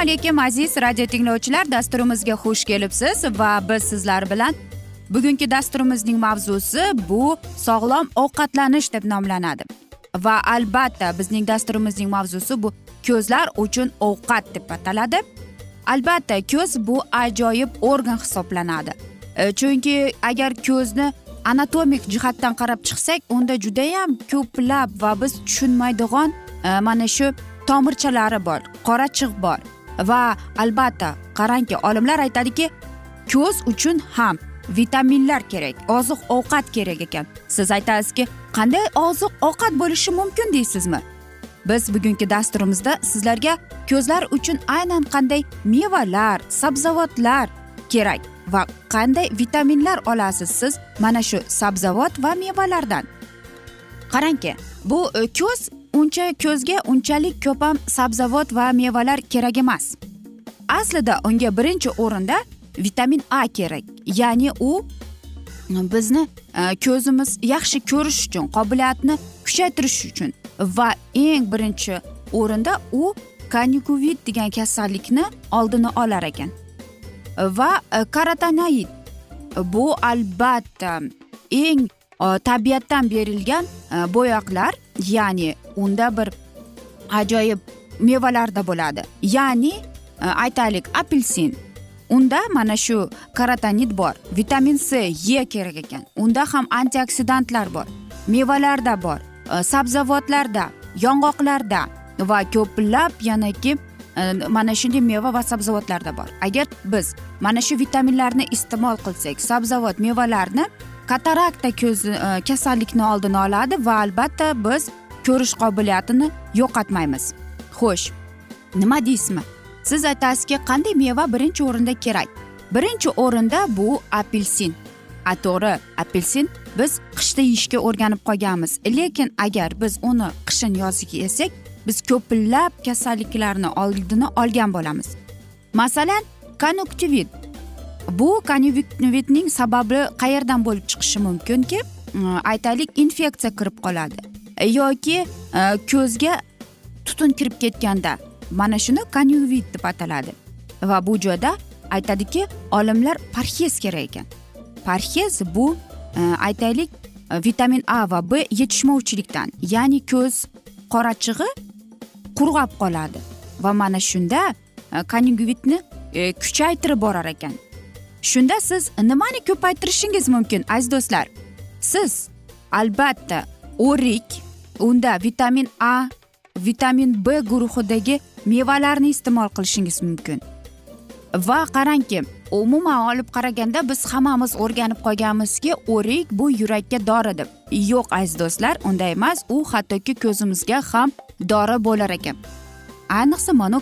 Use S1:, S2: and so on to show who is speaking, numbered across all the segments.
S1: alaykum aziz radio tinglovchilar dasturimizga xush kelibsiz va biz sizlar bilan bugungi dasturimizning mavzusi bu sog'lom ovqatlanish deb nomlanadi. Va albatta bizning dasturimizning mavzusi bu ko'zlar uchun ovqat deb ataladi. Albatta ko'z bu ajoyib organ hisoblanadi. E, chunki agar ko'zni anatomik jihatdan qarab chiqsak unda judayam ko'plab va biz tushunmaydigan e, mana shu tomirchalari bor qorachiq bor. Va albatta qarangki olimlar aytadiki ko'z uchun ham vitaminlar kerak oziq ovqat kerak ekan. Siz aytasizki qanday oziq ovqat bo'lishi mumkin deysizmi? Biz bugungi dasturimizda sizlarga ko'zlar uchun aynan qanday mevalar sabzavotlar kerak va qanday vitaminlar olasiz siz mana shu sabzavot va mevalardan. Qarangki bu e, ko'z uncha ko'zga unchalik ko'p ham sabzavot va mevalar kerak emas. Aslida unga birinchi o'rinda vitamin a kerak ya'ni u bizni e, ko'zimiz yaxshi ko'rish uchun qobiliyatni kuchaytirish uchun va eng birinchi o'rinda u konyukuvit degan kasallikni oldini olar ekan. Va e, karotanoid bu albatta eng e, tabiatdan berilgan e, bo'yoqlar ya'ni unda bir ajoyib mevalarda bo'ladi. Ya'ni e, aytaylik apelsin. Unda mana shu karotanid bor vitamin c e kerak ekan. Unda ham antioksidantlar bor mevalarda bor e, sabzavotlarda yong'oqlarda va ko'plab yanaki e, mana shunday meva va sabzavotlarda bor. Agar biz mana shu vitaminlarni iste'mol qilsak sabzavot mevalarni katarakta ko'z e, kasallikni oldini oladi va albatta biz ko'rish qobiliyatini yo'qotmaymiz. Xo'sh nima deysizmi? Siz aytasizki qanday meva birinchi o'rinda kerak? Birinchi o'rinda bu apelsin. A to'g'ri apelsin biz qishda yeyishga o'rganib qolganmiz. Lekin agar biz uni qishin yozgi yesak biz ko'plab kasalliklarni oldini olgan bo'lamiz. Masalan konuktivit. Bu konyuvitning sababi qayerdan bo'lib chiqishi mumkinki e, aytaylik infeksiya kirib qoladi. E, yoki e, ko'zga tutun kirib ketganda mana shuni konyuvit deb ataladi. Va bu joyda aytadiki olimlar parhez kerak ekan. Parhez bu aytaylik vitamin a va b yetishmovchilikdan ya'ni ko'z qorachig'i qurg'ab qoladi. Va mana shunda e, e, kuchaytirib borar ekan. Shunda siz nimani ko'paytirishingiz mumkin aziz do'stlar? Siz albatta o'rik unda vitamin a vitamin b guruhidagi mevalarni iste'mol qilishingiz mumkin. Va qarangki umuman olib qaraganda biz hammamiz o'rganib qolganmizki o'rik bu yurakka dori deb yo'q aziz do'stlar unday emas u hattoki ko'zimizga ham dori bo'lar ekan. Ayniqsa mana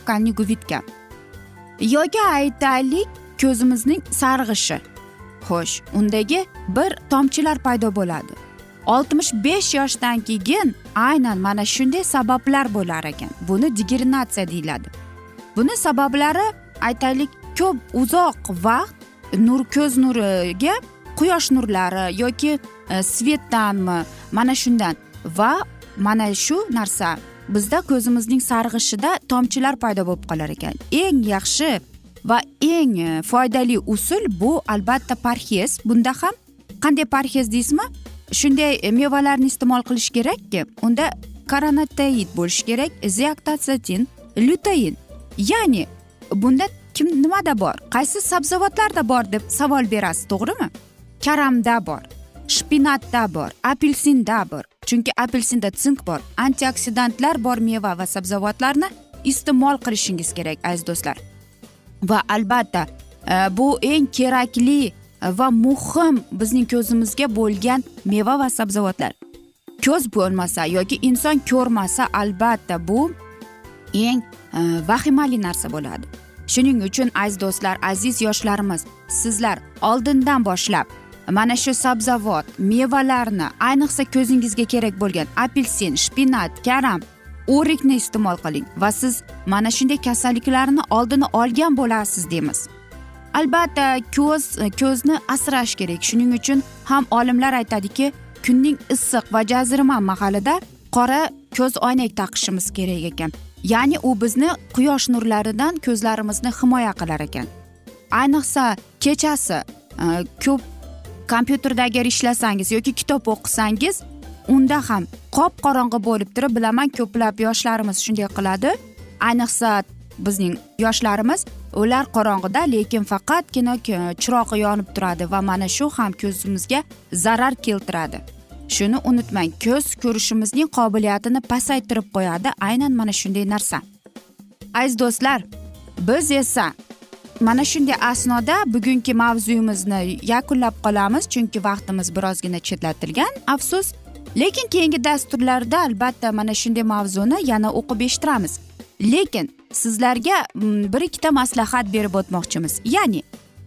S1: yoki aytaylik ko'zimizning sarg'ishi. Xo'sh undagi bir tomchilar paydo bo'ladi. Oltmish besh yoshdan keyin aynan mana shunday sabablar bo'lar ekan. Buni degrinatsiya deyiladi. Buni sabablari aytaylik ko'p uzoq vaqt nur ko'z nuriga quyosh nurlari yoki e, svetdanmi mana shundan. Va mana shu narsa bizda ko'zimizning sarg'ishida tomchilar paydo bo'lib qolar ekan. Eng yaxshi va eng e, foydali usul bu albatta parhez. Bunda ham qanday parhez deysizmi? Shunday e, mevalarni iste'mol qilish kerakki e, unda koronoteid bo'lishi kerak ziaktatsatin lutein. Ya'ni bunda kim nimada bor? Qaysi sabzavotlarda bor deb savol berasiz to'g'rimi? Karamda bor shpinatda bor apelsinda bor. Chunki apelsinda sink bor. Antioksidantlar bor meva va sabzavotlarni iste'mol qilishingiz kerak aziz do'stlar. Va albatta. Э, bu eng kerakli va muhim bizning ko'zimizga bo'lgan meva va sabzavotlar. Ko'z bo'lmasa yoki inson ko'rmasa albatta bu eng e, vahimali narsa bo'ladi. Shuning uchun aziz do'stlar aziz yoshlarimiz sizlar oldindan boshlab mana shu sabzavot mevalarni ayniqsa ko'zingizga kerak bo'lgan apelsin shpinat karam o'rikni iste'mol qiling va siz mana shunday kasalliklarni oldini olgan bo'lasiz deymiz. Albatta ko'z ko'zni asrash kerak. Shuning uchun ham olimlar aytadiki kunning issiq va jazirama mahalida qora ko'z oynak taqishimiz kerak ekan. Ya'ni u bizni quyosh nurlaridan ko'zlarimizni himoya qilar ekan. Ayniqsa kechasi e, ko'p kompyuterda agar ishlasangiz yoki kitob o'qisangiz unda ham qop qorong'i bo'lib turib bilaman ko'plab yoshlarimiz shunday qiladi. Ayniqsa bizning yoshlarimiz ular qorong'ida lekin faqatgina chirog'i yonib turadi va mana shu ham ko'zimizga zarar keltiradi. Shuni unutmang ko'z ko'rishimizning qobiliyatini pasaytirib qo'yadi. Aynan mana shunday narsa. Aziz do'stlar biz esa mana shunday asnoda bugungi mavzuyimizni yakunlab qolamiz chunki vaqtimiz birozgina chetlatilgan. Afsus lekin keyingi dasturlarda albatta mana shunday mavzuni yana o'qib eshittiramiz. Lekin sizlarga mm, bir ikkita maslahat berib o'tmoqchimiz. Ya'ni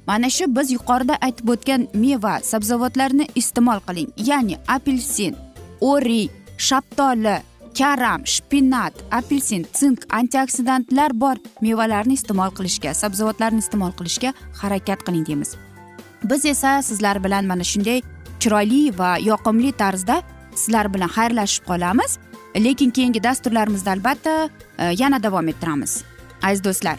S1: mana shu biz yuqorida aytib o'tgan meva sabzavotlarni iste'mol qiling. Ya'ni apelsin o'rik shaftoli karam shpinat apelsin sink antioksidantlar bor mevalarni iste'mol qilishga sabzavotlarni iste'mol qilishga harakat qiling deymiz. Biz esa sizlar bilan mana shunday chiroyli va yoqimli tarzda sizlar bilan xayrlashib qolamiz. Lekin keyingi dasturlarimizda albatta e, yana davom ettiramiz. Aziz do'stlar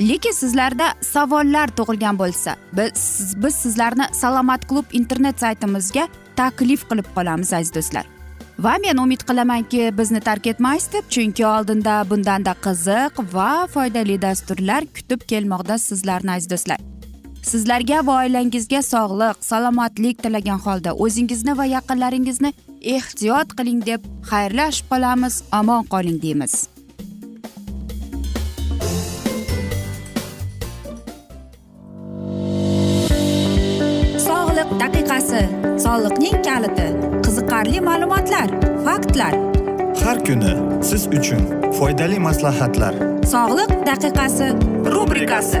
S1: lekin sizlarda savollar tug'ilgan bo'lsa biz biz sizlarni salomat klub internet saytimizga taklif qilib qolamiz aziz do'stlar. Va men umid qilamanki bizni tark etmaysiz deb chunki oldinda bundanda qiziq va foydali dasturlar kutib kelmoqda sizlarni aziz do'stlar. Sizlarga va oilangizga sog'lik salomatlik tilagan holda o'zingizni va yaqinlaringizni ehtiyot qiling deb xayrlashib qolamiz omon qoling deymiz. Sog'liq daqiqasi soliqning kaliti qiziqarli ma'lumotlar faktlar.
S2: Har kuni siz uchun foydali maslahatlar.
S1: Sog'liq daqiqasi rubrikasi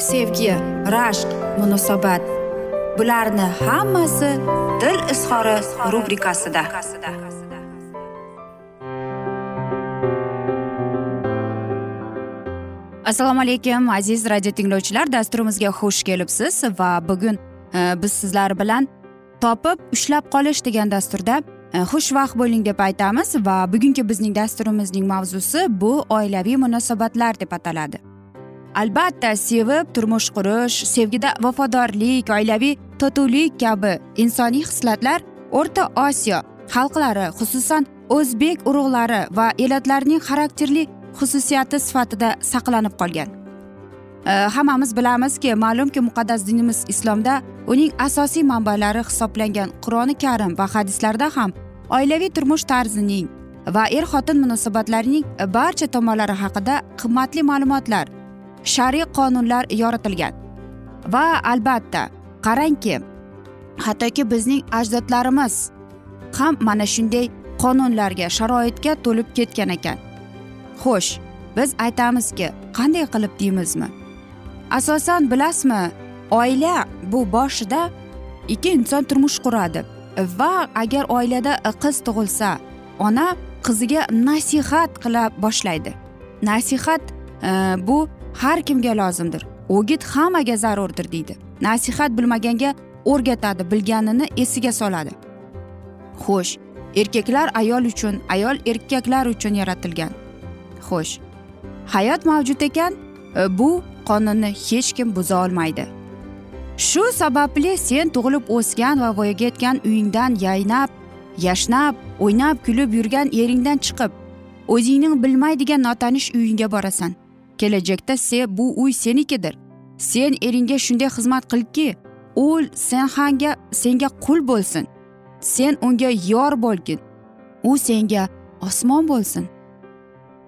S1: sevgi rashq munosabat. Bularni hammasi dil izhori rubrikasida. Assalomu alaykum aziz radio tinglovchilar. Dasturimizga xush kelibsiz va bugun e, biz sizlar bilan topib ushlab qolish degan dasturda e, xushvaqt bo'ling deb aytamiz va bugungi bizning dasturimizning mavzusi bu oilaviy munosabatlar deb ataladi. Albatta sevib turmush qurish sevgida vafodorlik oilaviy totuvlik kabi insoniy xislatlar o'rta osiyo xalqlari xususan o'zbek urug'lari va elatlarning xarakterli xususiyati sifatida saqlanib qolgan. E, hammamiz bilamizki ma'lumki muqaddas dinimiz islomda uning asosiy manbalari hisoblangan qur'oni karim va hadislarda ham oilaviy turmush tarzining va er xotin munosabatlarining barcha tomonlari haqida qimmatli ma'lumotlar shar'iy qonunlar yoritilgan. Va albatta qarangki hattoki bizning ajdodlarimiz ham mana shunday qonunlarga sharoitga to'lib ketgan ekan. Xo'sh biz aytamizki qanday qilib deymizmi? Asosan bilasizmi oila bu boshida ikki inson turmush quradi va agar oilada qiz tug'ilsa ona qiziga nasihat qila boshlaydi. Nasihat e, bu har kimga lozimdir. O'git hammaga zarurdir deydi. Nasihat bilmaganga o'rgatadi bilganini esiga soladi. Xo'sh erkaklar ayol uchun ayol erkaklar uchun yaratilgan. Xo'sh hayot mavjud ekan e, bu qonunni hech kim buza olmaydi. Shu sababli sen tug'ilib o'sgan va voyaga yetgan uyingdan yaynab yashnab o'ynab kulib yurgan eringdan chiqib o'zingning bilmaydigan notanish uyingga borasan. Kelajakda se bu uy senikidir. Sen eringga shunday xizmat qilki u sen hanga senga qul bo'lsin. Sen unga yor bo'lgin. U senga osmon bo'lsin.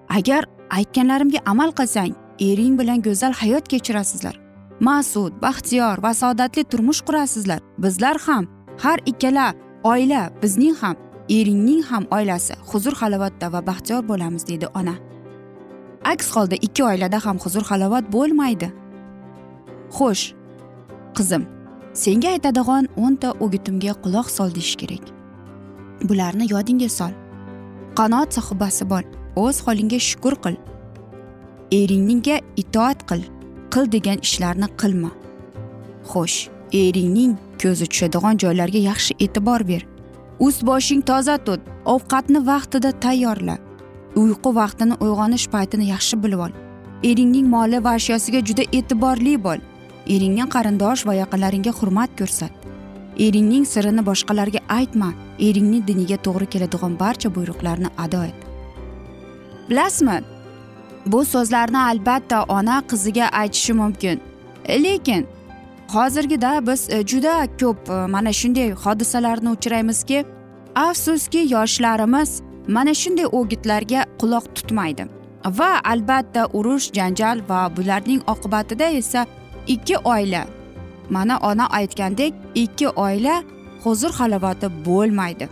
S1: Agar aytganlarimga amal qilsang ering bilan go'zal hayot kechirasizlar. Mas'ud baxtiyor va saodatli turmush qurasizlar. Bizlar ham har ikkala oila bizning ham eringning ham oilasi huzur halovatda va baxtiyor bo'lamiz deydi ona. Aks holda ikki oilada ham huzur halovat bo'lmaydi. Xo'sh qizim senga aytadigan o'nta o'gitimga quloq sol deyish kerak. Bularni yodingga sol. Qanoat sohibasi bo'l o'z holingga shukur qil. Eringga itoat qil qil degan ishlarni qilma. Xo'sh eringning ko'zi tushadigan joylarga yaxshi e'tibor ber. Ust boshing toza tut ovqatni vaqtida tayyorla. Uyqu vaqtini uyg'onish paytini yaxshi bilib ol. Eringning moli va ashyosiga juda e'tiborli bo'l. Eringning qarindosh va yaqinlaringga hurmat ko'rsat. Eringning sirini boshqalarga aytma. Eringning diniga to'g'ri keladigan barcha buyruqlarni ado et. Bilasizmi? Bu so'zlarni albatta ona qiziga aytishi mumkin. Lekin hozirgida biz e, juda ko'p e, mana shunday hodisalarni uchraymizki afsuski yoshlarimiz mana shunday o'gitlarga quloq tutmaydi. Va albatta urush janjal va bularning oqibatida esa ikki oila mana ona aytgandek ikki oila huzur halovati bo'lmaydi.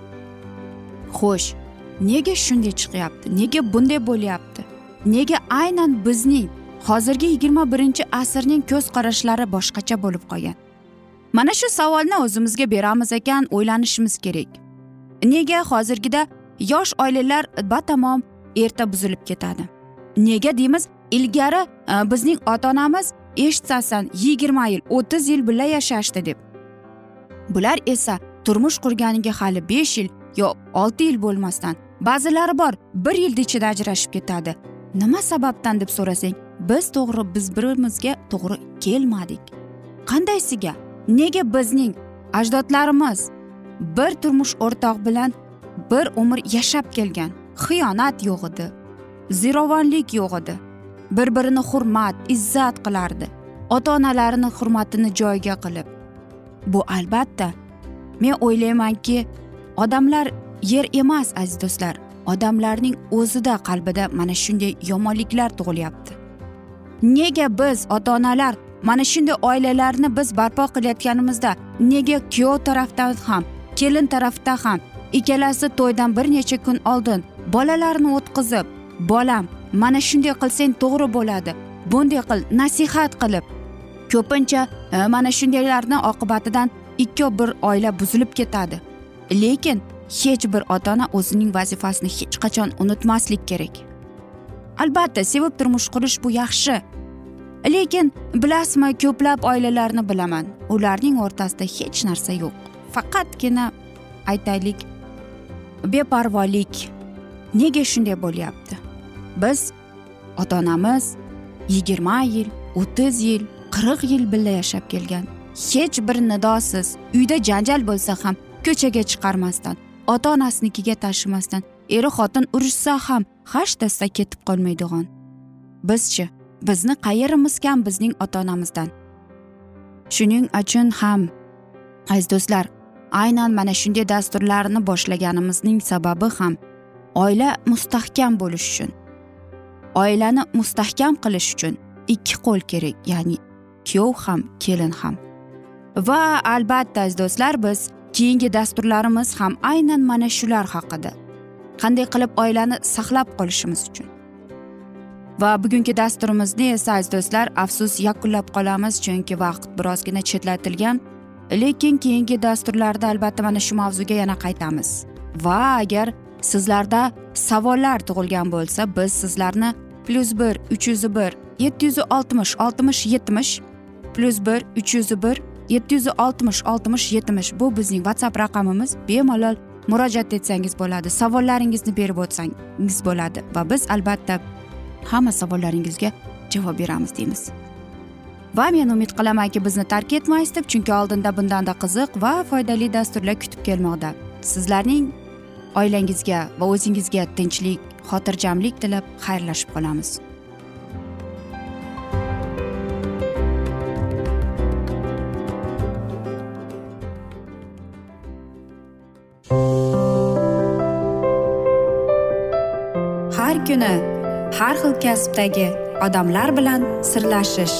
S1: Xo'sh nega shunday chiqyapti? Nega bunday bo'lyapti? Nega aynan bizning hozirgi yigirma birinchi asrning ko'z qarashlari boshqacha bo'lib qolgan? Mana shu savolni o'zimizga beramiz ekan o'ylanishimiz kerak. Nega hozirgida yosh oilalar batamom erta buzilib ketadi. Nega deymiz? Ilgari e, bizning ota onamiz eshitsasan yigirma yil o'ttiz yil birga yashashdi deb. Bular esa turmush qurganiga hali besh yil yo olti yil bo'lmasdan ba'zilari bor bir yilni ichida ajrashib ketadi. Nima sababdan deb so'rasang biz to'g'ri biz birimizga to'g'ri kelmadik. Qandaysiga? Nega bizning ajdodlarimiz bir turmush o'rtoq bilan bir umr yashab kelgan. Xiyonat yo'q edi. Zirovonlik yo'q edi. Bir birini hurmat izzat qilardi. Ota onalarini hurmatini joyiga qilib. Bu albatta men o'ylaymanki odamlar yer emas aziz do'stlar. Odamlarning o'zida qalbida mana shunday yomonliklar tug'ilyapti. Nega biz ota onalar mana shunday oilalarni biz barpo qilayotganimizda nega kuyov tarafdan ham kelin tarafda ham ikkalasi to'ydan bir necha kun oldin bolalarni o'tqizib bolam mana shunday qilsang to'g'ri bo'ladi bunday qil nasihat qilib. Ko'pincha e, mana shundaylarni oqibatidan ikki bir oila buzilib ketadi. Lekin hech bir ota ona o'zining vazifasini hech qachon unutmaslik kerak. Albatta sevib turmush qurish bu yaxshi. Lekin bilasizmi ko'plab oilalarni bilaman ularning o'rtasida hech narsa yo'q. Faqatgina aytaylik beparvolik. Nega shunday bo'lyapti? Biz ota onamiz yigirma yil o'ttiz yil qirq yil birga yashab kelgan. Hech bir nidosiz uyda janjal bo'lsa ham ko'chaga chiqarmasdan ota onasinikiga tashimasdan eri xotin urushsa ham hash tasda ketib qolmaydigan. Bizchi bizni qayerimiz kam bizning ota onamizdan shuning uchun ham aziz do'stlar aynan mana shunday dasturlarni boshlaganimizning sababi ham oila mustahkam bo'lishi uchun. Oilani mustahkam qilish uchun ikki qo'l kerak ya'ni kuyov ham kelin ham. Va albatta aziz do'stlar biz keyingi dasturlarimiz ham aynan mana shular haqida. Qanday qilib oilani saqlab qolishimiz uchun. Va bugungi dasturimizni esa aziz do'stlar afsus yakunlab qolamiz chunki vaqt birozgina chetlatilgan. Lekin keyingi dasturlarda albatta mana shu mavzuga yana qaytamiz. Va agar sizlarda savollar tug'ilgan bo'lsa biz sizlarni plyus bir uch yuz bir yetti yuz oltmish oltmish yetmish plyus bir uch yuz bir yetti yuz oltmish oltmish yetmish bu bizning whatsapp raqamimiz. Bemalol murojaat etsangiz bo'ladi savollaringizni berib o'tsangiz bo'ladi va biz albatta hamma savollaringizga javob beramiz deymiz. Va men umid qilamanki bizni tark etmaysiz deb chunki oldinda bundanda qiziq va foydali dasturlar kutib kelmoqda. Sizlarning oilangizga va o'zingizga tinchlik xotirjamlik tilab xayrlashib qolamiz. Har kuni har xil kasbdagi odamlar bilan sirlashish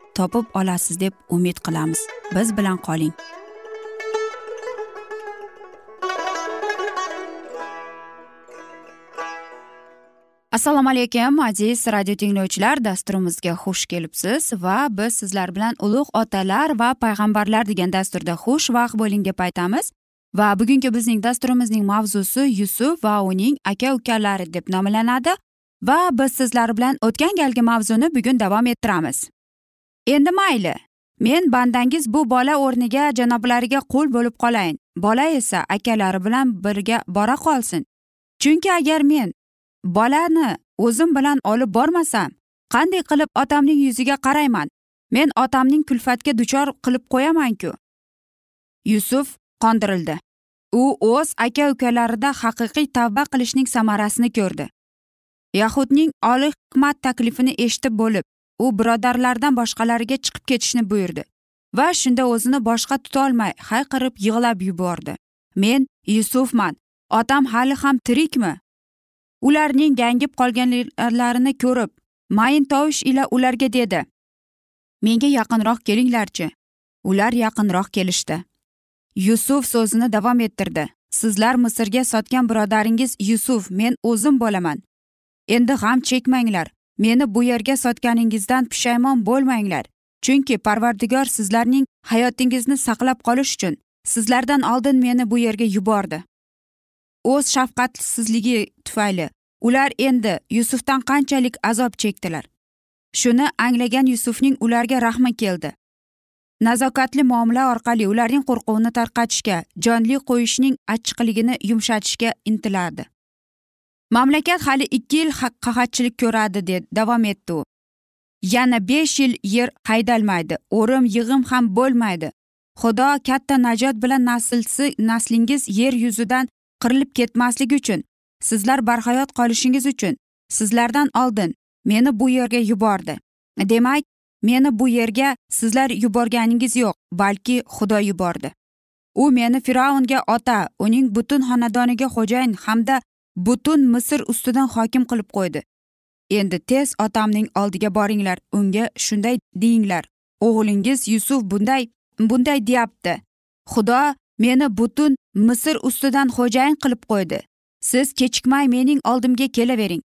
S1: topib olasiz deb umid qilamiz. Biz bilan qoling. Assalomu alaykum aziz radio tinglovchilar dasturimizga xush kelibsiz va biz sizlar bilan ulug' otalar va payg'ambarlar degan dasturda xushvaqt bo'ling deb aytamiz va bugungi bizning dasturimizning mavzusi yusuf va uning aka ukalari deb nomlanadi. Va biz sizlar bilan o'tgan galgi mavzuni bugun davom ettiramiz. Endi mayli men bandangiz bu bola o'rniga janoblariga qul bo'lib qolayin. Bola esa akalari bilan birga bora qolsin. Chunki agar men bolani o'zim bilan olib bormasam qanday qilib otamning yuziga qarayman? Men otamning kulfatga duchor qilib qo'yamanku. Yusuf qondirildi. U o'z aka ukalarida haqiqiy tavba qilishning samarasini ko'rdi. Yahudning oliy hikmat taklifini eshitib bo'lib u birodarlardan boshqalariga chiqib ketishni buyurdi va shunda o'zini boshqa tutolmay hayqirib yig'lab yubordi. Men yusufman otam hali ham tirikmi? Ularning gangib qolganlarini ko'rib mayin tovush ila ularga dedi. Menga yaqinroq kelinglarchi. Ular yaqinroq kelishdi. Yusuf so'zini davom ettirdi. Sizlar misrga sotgan birodaringiz yusuf men o'zim bo'laman. Endi g'am chekmanglar. Meni bu yerga sotganingizdan pushaymon bo'lmanglar. Chunki parvardigor sizlarning hayotingizni saqlab qolish uchun sizlardan oldin meni bu yerga yubordi. O'z shafqatsizligi tufayli ular endi yusufdan qanchalik azob chekdilar. Shuni anglagan yusufning ularga rahmi keldi. Nazokatli muomala orqali ularning qo'rquvini tarqatishga jonli qo'yishning achchiqligini yumshatishga intiladi mamlakat hali ikki yil qahatchilik ko'radi deb davom etdi u. Yana besh yil yer haydalmaydi o'rim yig'im ham bo'lmaydi. Xudo katta najot bilan naslsi naslingiz yer yuzidan qirilib ketmasligi uchun sizlar barhayot qolishingiz uchun sizlardan oldin meni bu yerga yubordi. Demak meni bu yerga sizlar yuborganingiz yo'q balki xudo yubordi. U meni fir'avnga ota uning butun xonadoniga xo'jayin hamda butun misr ustidan hokim qilib qo'ydi. Endi tez otamning oldiga boringlar unga shunday deyinglar. O'g'lingiz yusuf bunday bunday deyapti. Xudo meni butun misr ustidan xo'jayin qilib qo'ydi. Siz kechikmay mening oldimga kelavering.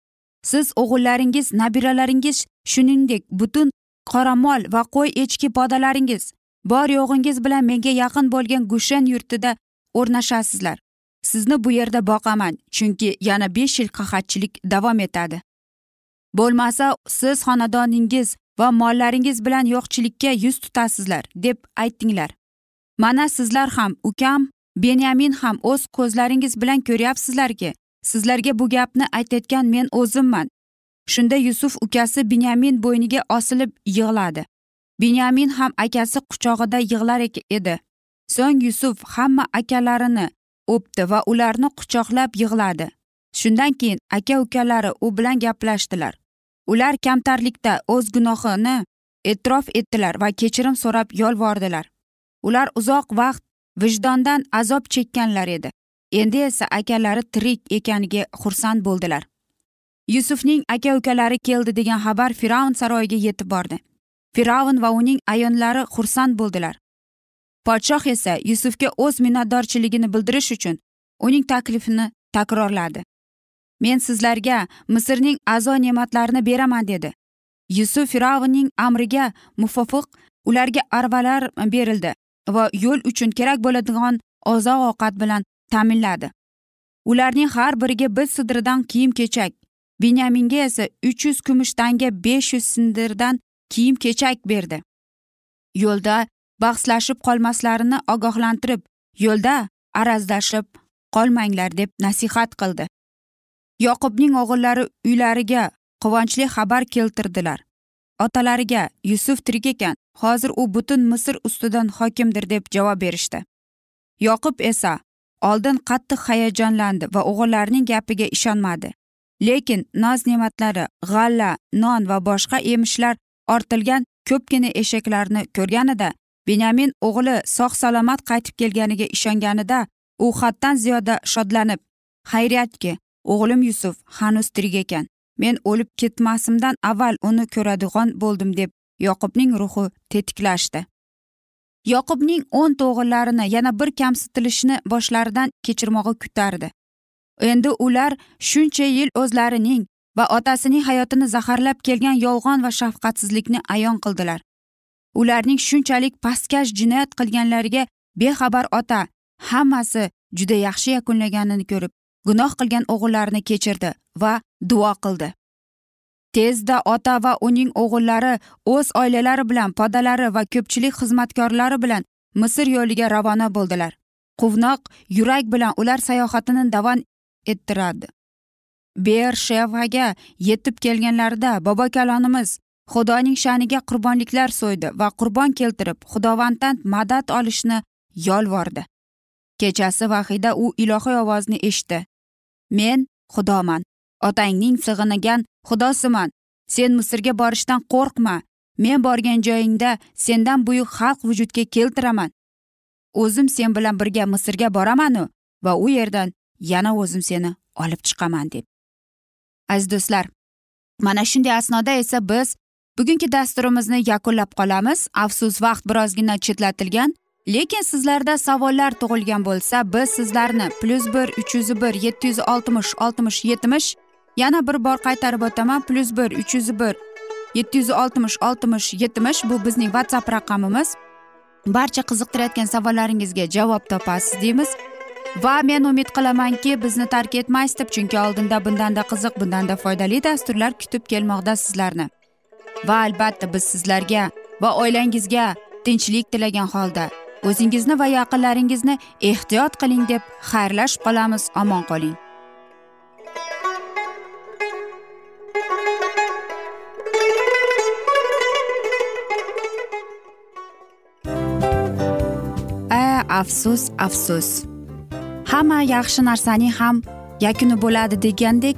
S1: Siz o'g'illaringiz nabiralaringiz shuningdek butun qoramol va qo'y echki podalaringiz bor yo'g'ingiz bilan menga yaqin bo'lgan gushen yurtida o'rnashasizlar. Sizni bu yerda boqaman chunki yana besh yil qahatchilik davom etadi. Bo'lmasa siz xonadoningiz va mollaringiz bilan yo'qchilikka yuz tutasizlar deb aytinglar mana sizlar ham ukam benyamin ham o'z ko'zlaringiz bilan ko'ryapsizlarki sizlarga bu gapni aytayotgan men o'zimman. Shunda yusuf ukasi binyamin bo'yniga osilib yig'ladi. Binyamin ham akasi quchog'ida yig'lar edi. So'ng yusuf hamma akalarini o'pdi va ularni quchoqlab yig'ladi. Shundan keyin aka ukalari u bilan gaplashdilar. Ular kamtarlikda o'z gunohini e'tirof etdilar va kechirim so'rab yolvordilar. Ular uzoq vaqt vijdondan azob chekkanlar edi. Endi esa akalari tirik ekaniga xursand bo'ldilar. Yusufning aka ukalari keldi degan xabar fir'avn saroyiga yetib bordi. Fir'avn va uning ayonlari xursand bo'ldilar. Podshoh esa yusufga o'z minnatdorchiligini bildirish uchun uning taklifini takrorladi. Men sizlarga misrning azo ne'matlarini beraman dedi. Yusuf fir'avnning amriga muvofiq ularga arvalar berildi va yo'l uchun kerak bo'ladigan oziq ovqat bilan ta'minladi. Ularning har biriga bir sidridan kiyim kechak binyaminga esa uch yuz kumush tanga besh yuz sindirdan kiyim kechak berdi. Yo'lda bahslashib qolmaslarini ogohlantirib yo'lda arazlashib qolmanglar deb nasihat qildi. Yoqubning o'g'illari uylariga quvonchli xabar keltirdilar. Otalariga yusuf tirik ekan hozir u butun misr ustidan hokimdir deb javob berishdi. Yoqub esa oldin qattiq hayajonlandi va o'g'illarining gapiga ishonmadi. Lekin noz ne'matlari g'alla non va boshqa emishlar ortilgan ko'pgina eshaklarni ko'rganida benyamin o'g'li sog' salomat qaytib kelganiga ishonganida u haddan ziyoda shodlanib xayriyatki o'g'lim yusuf hanuz tirik ekan. Men o'lib ketmasimdan avval uni ko'radigan bo'ldim deb yoqubning ruhi tetiklashdi. Yoqubning o'nta o'g'illarini yana bir kamsitilishni boshlaridan kechirmog'i kutardi. Endi ular shuncha yil o'zlarining va otasining hayotini zaharlab kelgan yolg'on va shafqatsizlikni ayon qildilar. Ularning shunchalik pastkash jinoyat qilganlariga bexabar ota hammasi juda yaxshi yakunlaganini ko'rib gunoh qilgan o'g'illarini kechirdi va duo qildi. Tezda ota va uning o'g'illari o'z oilalari bilan podalari va ko'pchilik xizmatkorlari bilan misr yo'liga ravona bo'ldilar. Quvnoq yurak bilan ular sayohatini davom ettiradi. Bershevaga yetib kelganlarida bobokalonimiz xudoning sha'niga qurbonliklar so'ydi va qurbon keltirib xudovanddan madad olishni yolvordi. Kechasi vahida u ilohiy ovozni eshitdi. Men xudoman otangning sig'inigan xudosiman. Sen misrga borishdan qo'rqma. Men borgan joyingda sendan buyuk xalq vujudga keltiraman. O'zim sen bilan birga misrga boramanu va u yerdan yana o'zim seni olib chiqaman deb. Aziz do'stlar mana shunday asnoda esa biz bugungi dasturimizni yakunlab qolamiz. Afsus vaqt birozgina chetlatilgan lekin sizlarda savollar tug'ilgan bo'lsa biz sizlarni plyus bir uch yuz bir yetti yuz oltmish oltmish yetmish yana bir bor qaytarib o'taman. Plyus bir uch yuz bir yetti yuz oltmish oltmish yetmish bu bizning whatsapp raqamimiz. Barcha qiziqtirayotgan savollaringizga javob topasiz deymiz. Va men umid qilamanki bizni tark etmaysiz deb chunki oldinda bundanda qiziq bundanda foydali dasturlar kutib kelmoqda sizlarni. Va albatta biz sizlarga va oilangizga tinchlik tilagan holda o'zingizni va yaqinlaringizni ehtiyot qiling deb xayrlashib qolamiz omon qoling. Afsus afsus. Hamma yaxshi narsaning ham yakuni bo'ladi degandek